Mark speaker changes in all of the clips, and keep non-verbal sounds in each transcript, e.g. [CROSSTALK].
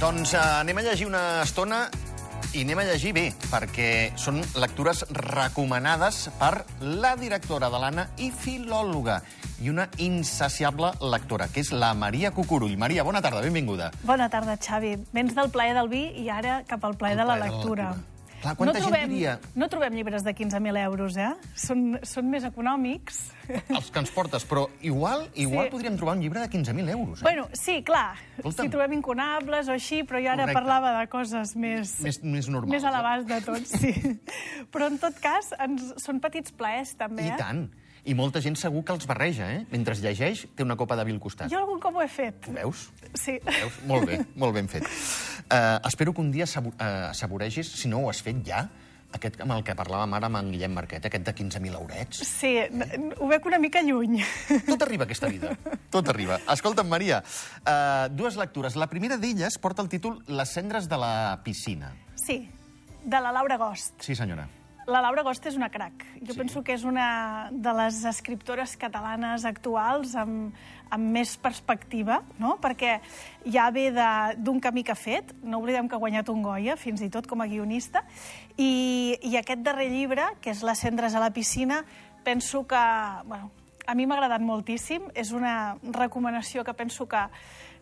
Speaker 1: Doncs uh, anem a llegir una estona i anem a llegir bé, perquè són lectures recomanades per la directora de l'Anna i filòloga i una insaciable lectora, que és la Maria Cucurull. Maria, bona tarda, benvinguda.
Speaker 2: Bona tarda, Xavi. Vens del plaer del vi i ara cap al plaer,
Speaker 1: El
Speaker 2: de, la
Speaker 1: plaer de la
Speaker 2: lectura.
Speaker 1: Clar, quanta
Speaker 2: no
Speaker 1: gent
Speaker 2: trobem,
Speaker 1: diria-
Speaker 2: No trobem llibres de 15.000 euros, eh? Són, són més econòmics.
Speaker 1: Els que ens portes, però igual igual
Speaker 2: Sí.
Speaker 1: podríem trobar un llibre de 15.000 euros. Eh?
Speaker 2: Bueno, sí, clar,
Speaker 1: Escolta'm.
Speaker 2: si trobem incunables o així, però jo ara
Speaker 1: Correcte.
Speaker 2: parlava de coses més...
Speaker 1: Més- més normals,
Speaker 2: Més a
Speaker 1: eh?
Speaker 2: l'abast de tots, sí. [LAUGHS] però en tot cas, ens, són petits plaers, també,
Speaker 1: I
Speaker 2: eh?
Speaker 1: tant. I molta gent segur que els barreja, eh? Mentre llegeix, té una copa de vi al costat.
Speaker 2: Jo algun cop ho he fet.
Speaker 1: Ho veus?
Speaker 2: Sí.
Speaker 1: Veus? Molt bé, molt ben fet. Uh, espero que un dia uh, assaboregis, si no ho has fet ja, aquest amb el que parlàvem ara amb en Guillem Marquet, aquest de 15.000 eurets.
Speaker 2: Sí, n- ho veig una mica lluny.
Speaker 1: Tot arriba a aquesta vida. Tot arriba. Escolta'm, Maria, uh, dues lectures. La primera d'elles porta el títol Les cendres de la piscina.
Speaker 2: Sí, de la Laura Gost.
Speaker 1: Sí, senyora.
Speaker 2: La Laura Gost és una crac. Jo
Speaker 1: Sí.
Speaker 2: penso que és una de les escriptores catalanes actuals amb, amb més perspectiva, no? perquè ja ve d'un camí que ha fet, no oblidem que ha guanyat un Goya, fins i tot com a guionista, i, i aquest darrer llibre, que és Les cendres a la piscina, penso que... Bueno, a mi m'ha agradat moltíssim, és una recomanació que penso que,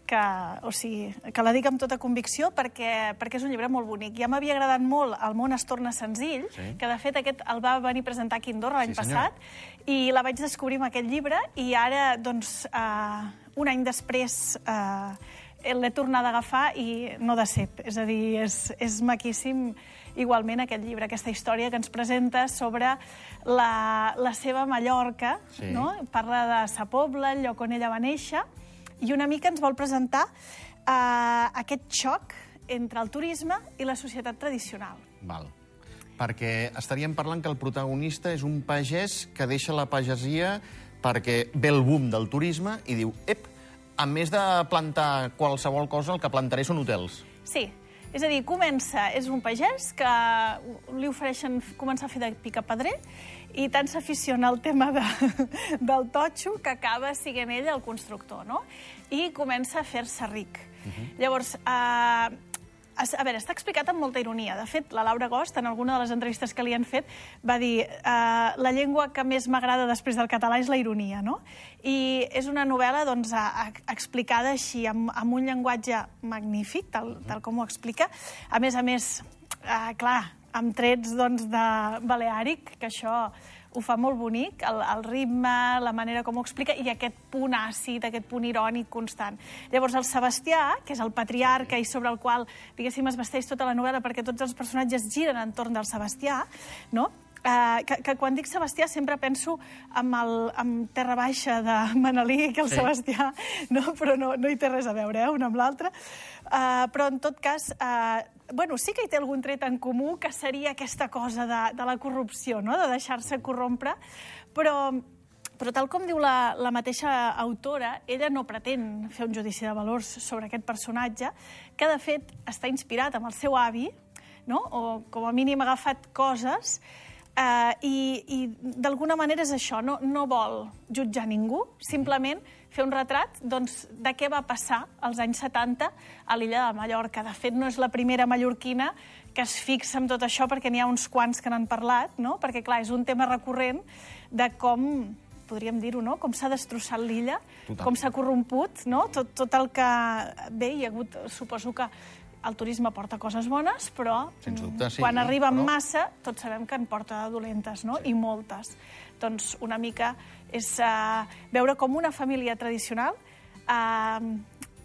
Speaker 2: que, o sigui, que la dic amb tota convicció perquè, perquè és un llibre molt bonic. Ja m'havia agradat molt El món es torna senzill,
Speaker 1: Sí.
Speaker 2: que de fet aquest el va venir a presentar aquí a Andorra l'any
Speaker 1: Sí,
Speaker 2: passat, i la vaig descobrir amb aquest llibre, i ara, doncs, uh, un any després, uh, l'he tornat a agafar i no de cep. És a dir, és, és maquíssim igualment aquest llibre, aquesta història que ens presenta sobre la, la seva Mallorca,
Speaker 1: Sí.
Speaker 2: no? Parla de Sa Pobla, el lloc on ella va néixer, i una mica ens vol presentar uh, aquest xoc entre el turisme i la societat tradicional.
Speaker 1: Val. Perquè estaríem parlant que el protagonista és un pagès que deixa la pagesia perquè ve el boom del turisme i diu, ep, a més de plantar qualsevol cosa, el que plantaré són hotels.
Speaker 2: Sí, és a dir, comença, és un pagès que li ofereixen començar a fer de picapedrer i tant s'aficiona al tema de, [LAUGHS] del totxo que acaba siguent ell el constructor, no? I comença a fer-se ric. Llavors, eh, a veure, està explicat amb molta ironia. De fet, la Laura Gost, en alguna de les entrevistes que li han fet, va dir eh, la llengua que més m'agrada després del català és la ironia, no? I és una novel·la doncs, a, a, explicada així, amb, amb un llenguatge magnífic, tal, tal com ho explica. A més a més, eh, clar, amb trets doncs, de baleàric, que això ho fa molt bonic, el, el ritme, la manera com ho explica, i aquest punt àcid, aquest punt irònic constant. Llavors, el Sebastià, que és el patriarca i sobre el qual, diguéssim, es vesteix tota la novel·la perquè tots els personatges giren entorn del Sebastià, no? Uh, que, que quan dic Sebastià sempre penso amb, el, amb Terra Baixa de Manelí, que el
Speaker 1: Sí.
Speaker 2: Sebastià, no? però no, no hi té res a veure, eh, un amb l'altre. Uh, però, en tot cas, uh, bueno, sí que hi té algun tret en comú, que seria aquesta cosa de, de la corrupció, no? de deixar-se corrompre, però, però tal com diu la, la mateixa autora, ella no pretén fer un judici de valors sobre aquest personatge, que de fet està inspirat amb el seu avi, no? o com a mínim ha agafat coses Uh, i, i d'alguna manera és això, no, no vol jutjar ningú, simplement fer un retrat doncs, de què va passar als anys 70 a l'illa de Mallorca. De fet, no és la primera mallorquina que es fixa en tot això perquè n'hi ha uns quants que n'han parlat, no? perquè clar, és un tema recurrent de com podríem dir-ho, no? com s'ha destrossat l'illa, com s'ha corromput, no? tot, tot el que... Bé, hi ha hagut, suposo que el turisme porta coses bones, però
Speaker 1: Sens dubte, sí,
Speaker 2: quan arriba en
Speaker 1: però-
Speaker 2: massa, tots sabem que en porta de dolentes, no? Sí. I moltes. Doncs una mica és uh, veure com una família tradicional uh,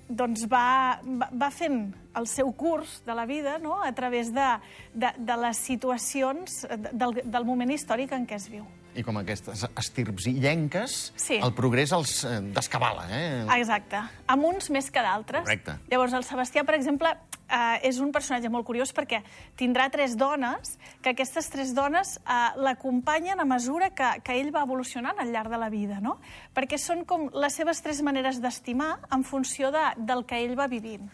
Speaker 2: doncs va, va, va fent el seu curs de la vida no? a través de, de, de les situacions de- del, del moment històric en què es viu.
Speaker 1: I com aquestes estirps illenques,
Speaker 2: Sí.
Speaker 1: el progrés els eh, descabala, eh?
Speaker 2: Exacte. Amb uns més que d'altres.
Speaker 1: Correcte.
Speaker 2: Llavors, el Sebastià, per exemple, eh, és un personatge molt curiós perquè tindrà tres dones, que aquestes tres dones eh, l'acompanyen a mesura que, que ell va evolucionant al llarg de la vida, no? Perquè són com les seves tres maneres d'estimar en funció de, del que ell va vivint.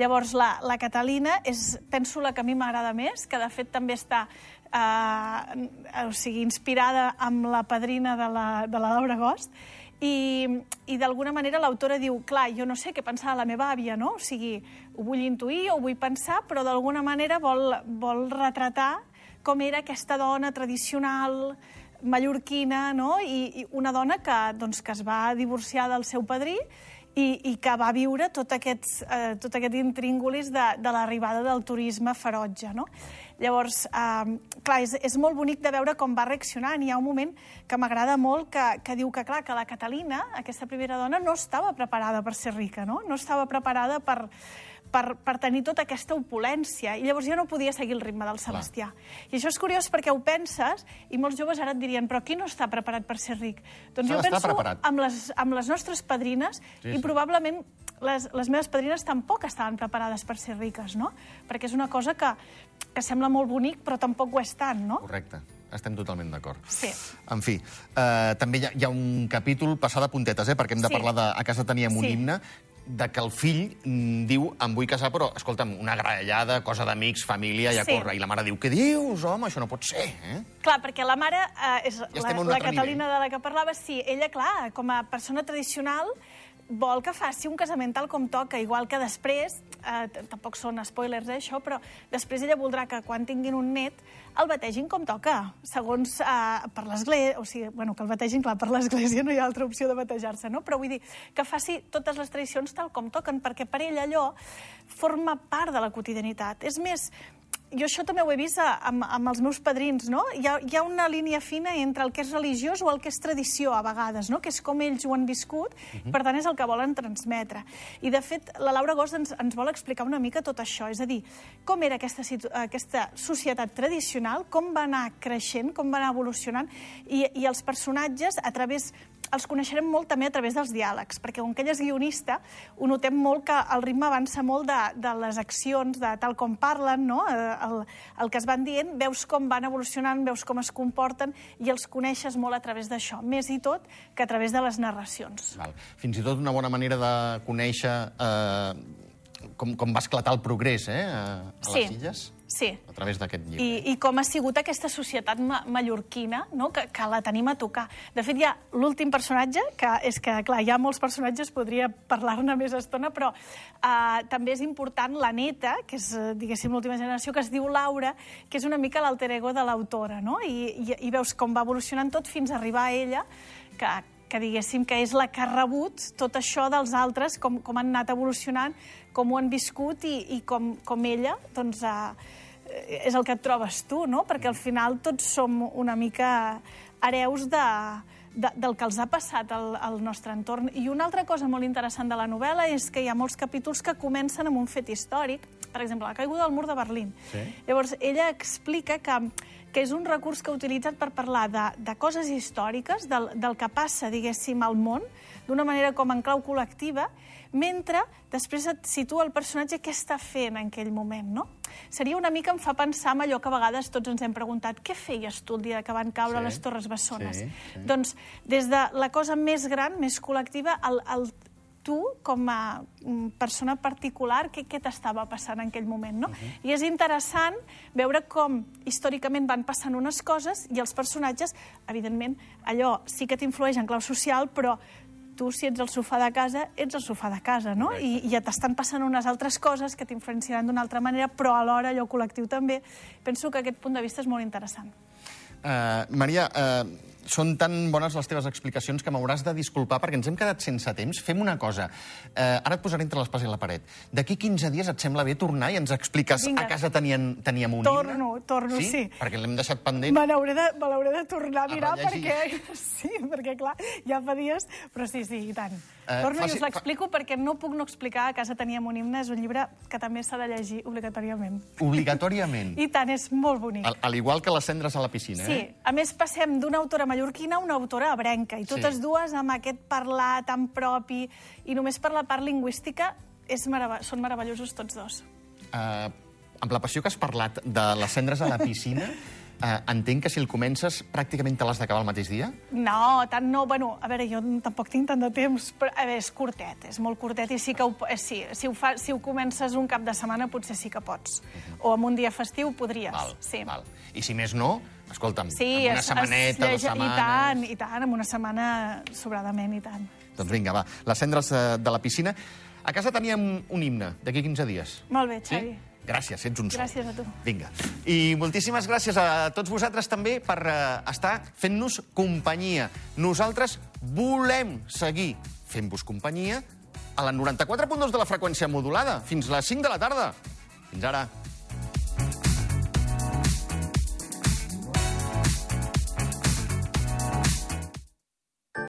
Speaker 2: Llavors, la, la Catalina és, penso, la que a mi m'agrada més, que de fet també està eh, o sigui, inspirada amb la padrina de la, de la Laura Gost, i, i d'alguna manera l'autora diu, clar, jo no sé què pensava la meva àvia, no? O sigui, ho vull intuir, ho vull pensar, però d'alguna manera vol, vol retratar com era aquesta dona tradicional, mallorquina, no? I, i una dona que, doncs, que es va divorciar del seu padrí i, i que va viure tot, aquests, eh, tot aquest intríngulis de, de l'arribada del turisme ferotge. No? Llavors, eh, clar, és, és molt bonic de veure com va reaccionant. Hi ha un moment que m'agrada molt que, que diu que, clar, que la Catalina, aquesta primera dona, no estava preparada per ser rica, no? No estava preparada per, per, per tenir tota aquesta opulència. I llavors ja no podia seguir el ritme del Sebastià. Clar. I això és curiós perquè ho penses, i molts joves ara et dirien, però qui no està preparat per ser ric? Doncs jo penso preparat. amb les, amb les nostres padrines, sí, i sí. probablement les, les meves padrines tampoc estaven preparades per ser riques, no? Perquè és una cosa que, que sembla molt bonic, però tampoc ho és tant, no?
Speaker 1: Correcte. Estem totalment d'acord.
Speaker 2: Sí.
Speaker 1: En fi, eh, també hi ha, hi ha un capítol passar de puntetes, eh, perquè hem de sí. parlar de A casa teníem un sí. himne, de que el fill mm, diu em vull casar, però, escolta'm, una grallada, cosa d'amics, família, i a sí. córrer. I la mare diu, què dius, home, això no pot ser, eh?
Speaker 2: Clar, perquè la mare, eh, és ja la, la Catalina nivell. de la que parlava, sí, ella, clar, com a persona tradicional, vol que faci un casament tal com toca, igual que després, eh, tampoc són spoilers eh, això, però després ella voldrà que quan tinguin un net el bategin com toca, segons eh, per l'església, o sigui, bueno, que el bategin, clar, per l'església no hi ha altra opció de batejar-se, no? Però vull dir, que faci totes les tradicions tal com toquen, perquè per ell allò forma part de la quotidianitat. És més, jo això també ho he vist amb, amb els meus padrins, no? Hi ha, hi ha una línia fina entre el que és religiós o el que és tradició, a vegades, no? Que és com ells ho han viscut, uh mhm. -huh. per tant, és el que volen transmetre. I, de fet, la Laura Gos ens, ens vol explicar una mica tot això, és a dir, com era aquesta, aquesta societat tradicional, com va anar creixent, com va anar evolucionant, i, i els personatges, a través els coneixerem molt també a través dels diàlegs, perquè com que ella és guionista, ho notem molt que el ritme avança molt de, de les accions, de tal com parlen, no? Eh, el, el que es van dient, veus com van evolucionant, veus com es comporten, i els coneixes molt a través d'això, més i tot que a través de les narracions.
Speaker 1: Val. Fins i tot una bona manera de conèixer eh, com, com va esclatar el progrés eh, a, a
Speaker 2: sí.
Speaker 1: les illes?
Speaker 2: Sí.
Speaker 1: A través d'aquest llibre.
Speaker 2: I, I com ha sigut aquesta societat ma mallorquina, no? que, que la tenim a tocar. De fet, hi ha l'últim personatge, que és que, clar, hi ha molts personatges, podria parlar-ne més estona, però uh, també és important la neta, que és, diguéssim, l'última generació, que es diu Laura, que és una mica l'alter ego de l'autora, no? I, i, I veus com va evolucionant tot fins a arribar a ella, que, que diguéssim que és la que ha rebut tot això dels altres, com, com han anat evolucionant, com ho han viscut i, i com, com ella doncs, eh, és el que et trobes tu, no? Perquè al final tots som una mica hereus de, de, del que els ha passat al, al nostre entorn. I una altra cosa molt interessant de la novel·la és que hi ha molts capítols que comencen amb un fet històric, per exemple, la caiguda del mur de Berlín. Sí. Llavors, ella explica que que és un recurs que ha utilitzat per parlar de, de coses històriques, del, del que passa, diguéssim, al món, d'una manera com en clau col·lectiva, mentre després et situa el personatge què està fent en aquell moment, no? Seria una mica, em fa pensar en allò que a vegades tots ens hem preguntat, què feies tu el dia que van caure sí, les Torres Bessones? Sí, sí. Doncs des de la cosa més gran, més col·lectiva, el, el, tu, com a mm, persona particular, què, què t'estava passant en aquell moment, no? Uh -huh. I és interessant veure com històricament van passant unes coses i els personatges, evidentment, allò sí que t'influeix en clau social, però tu, si ets el sofà de casa, ets el sofà de casa, no? I, i ja t'estan passant unes altres coses que t'influenciaran d'una altra manera, però alhora allò col·lectiu també. Penso que aquest punt de vista és molt interessant.
Speaker 1: Uh, Maria, uh, són tan bones les teves explicacions que m'hauràs de disculpar perquè ens hem quedat sense temps. Fem una cosa. Eh, ara et posaré entre l'espasa i la paret. D'aquí 15 dies et sembla bé tornar i ens expliques Vinga. a casa tenien, teníem un
Speaker 2: torno, himne? Torno, sí?
Speaker 1: sí. Perquè l'hem deixat pendent.
Speaker 2: Me l'hauré de, me de tornar a mirar a perquè... [LAUGHS] Sí, perquè clar, ja fa dies, però sí, sí, i tant. Eh, torno faci, i us l'explico fa... perquè no puc no explicar a casa teníem un himne. És un llibre que també s'ha de llegir obligatòriament.
Speaker 1: Obligatòriament? [LAUGHS]
Speaker 2: I tant, és molt bonic.
Speaker 1: Al, al igual que les cendres a la piscina,
Speaker 2: sí.
Speaker 1: eh?
Speaker 2: Sí. A més, passem d'una autora mallorquina a una autora abrenca, i totes sí. dues amb aquest parlar tan propi, i només per la part lingüística és merav són meravellosos tots dos.
Speaker 1: Uh, amb la passió que has parlat de les cendres a la piscina, [LAUGHS] eh, entenc que si el comences pràcticament te l'has d'acabar el mateix dia?
Speaker 2: No, tant no. Bueno, a veure, jo tampoc tinc tant de temps, però a veure, és curtet, és molt curtet i sí que ho, eh, sí, si, ho fa, si ho comences un cap de setmana potser sí que pots. O en un dia festiu podries.
Speaker 1: Val,
Speaker 2: sí.
Speaker 1: val. I si més no, escolta'm,
Speaker 2: Sí,
Speaker 1: en una
Speaker 2: es-
Speaker 1: setmaneta,
Speaker 2: es
Speaker 1: dues
Speaker 2: llege-
Speaker 1: setmanes...
Speaker 2: I tant, i tant, en una setmana sobradament, i tant.
Speaker 1: Doncs vinga, va, les cendres de, de la piscina. A casa teníem un himne d'aquí 15 dies.
Speaker 2: Molt bé, Xavi.
Speaker 1: Sí? Gràcies, ets un sol.
Speaker 2: Gràcies a tu.
Speaker 1: Vinga. I moltíssimes gràcies a tots vosaltres també per eh, estar fent-nos companyia. Nosaltres volem seguir fent-vos companyia a la 94.2 de la freqüència modulada, fins les 5 de la tarda. Fins ara.